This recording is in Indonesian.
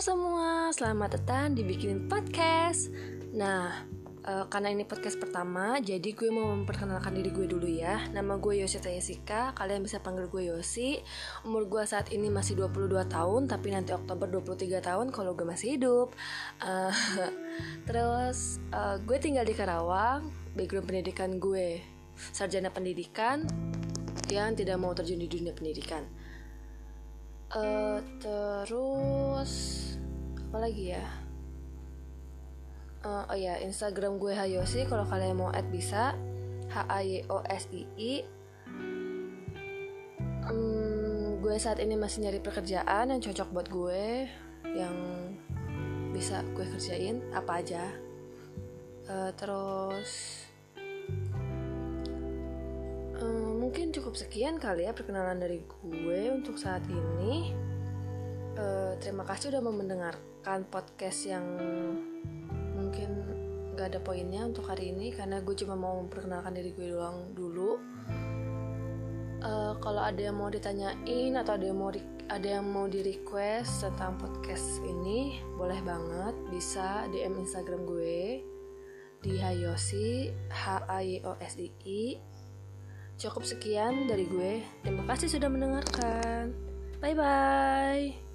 semua, selamat datang di Bikinin Podcast. Nah, uh, karena ini podcast pertama, jadi gue mau memperkenalkan diri gue dulu ya. Nama gue Yosi Tayasika, kalian bisa panggil gue Yosi. Umur gue saat ini masih 22 tahun, tapi nanti Oktober 23 tahun kalau gue masih hidup. Uh, terus, uh, gue tinggal di Karawang, background pendidikan gue sarjana pendidikan yang tidak mau terjun di dunia pendidikan uh, terus apa lagi ya? Uh, oh ya Instagram gue Hayosi kalau kalian mau add bisa. H A Y O S I I. Um, gue saat ini masih nyari pekerjaan yang cocok buat gue yang bisa gue kerjain apa aja. Uh, terus mungkin cukup sekian kali ya perkenalan dari gue untuk saat ini. Uh, terima kasih udah mendengarkan podcast yang mungkin gak ada poinnya untuk hari ini karena gue cuma mau memperkenalkan diri gue doang dulu. Uh, kalau ada yang mau ditanyain atau ada yang mau ada yang mau di request tentang podcast ini boleh banget bisa DM Instagram gue di Hayosi H A Y O S I I Cukup sekian dari gue. Terima kasih sudah mendengarkan. Bye bye.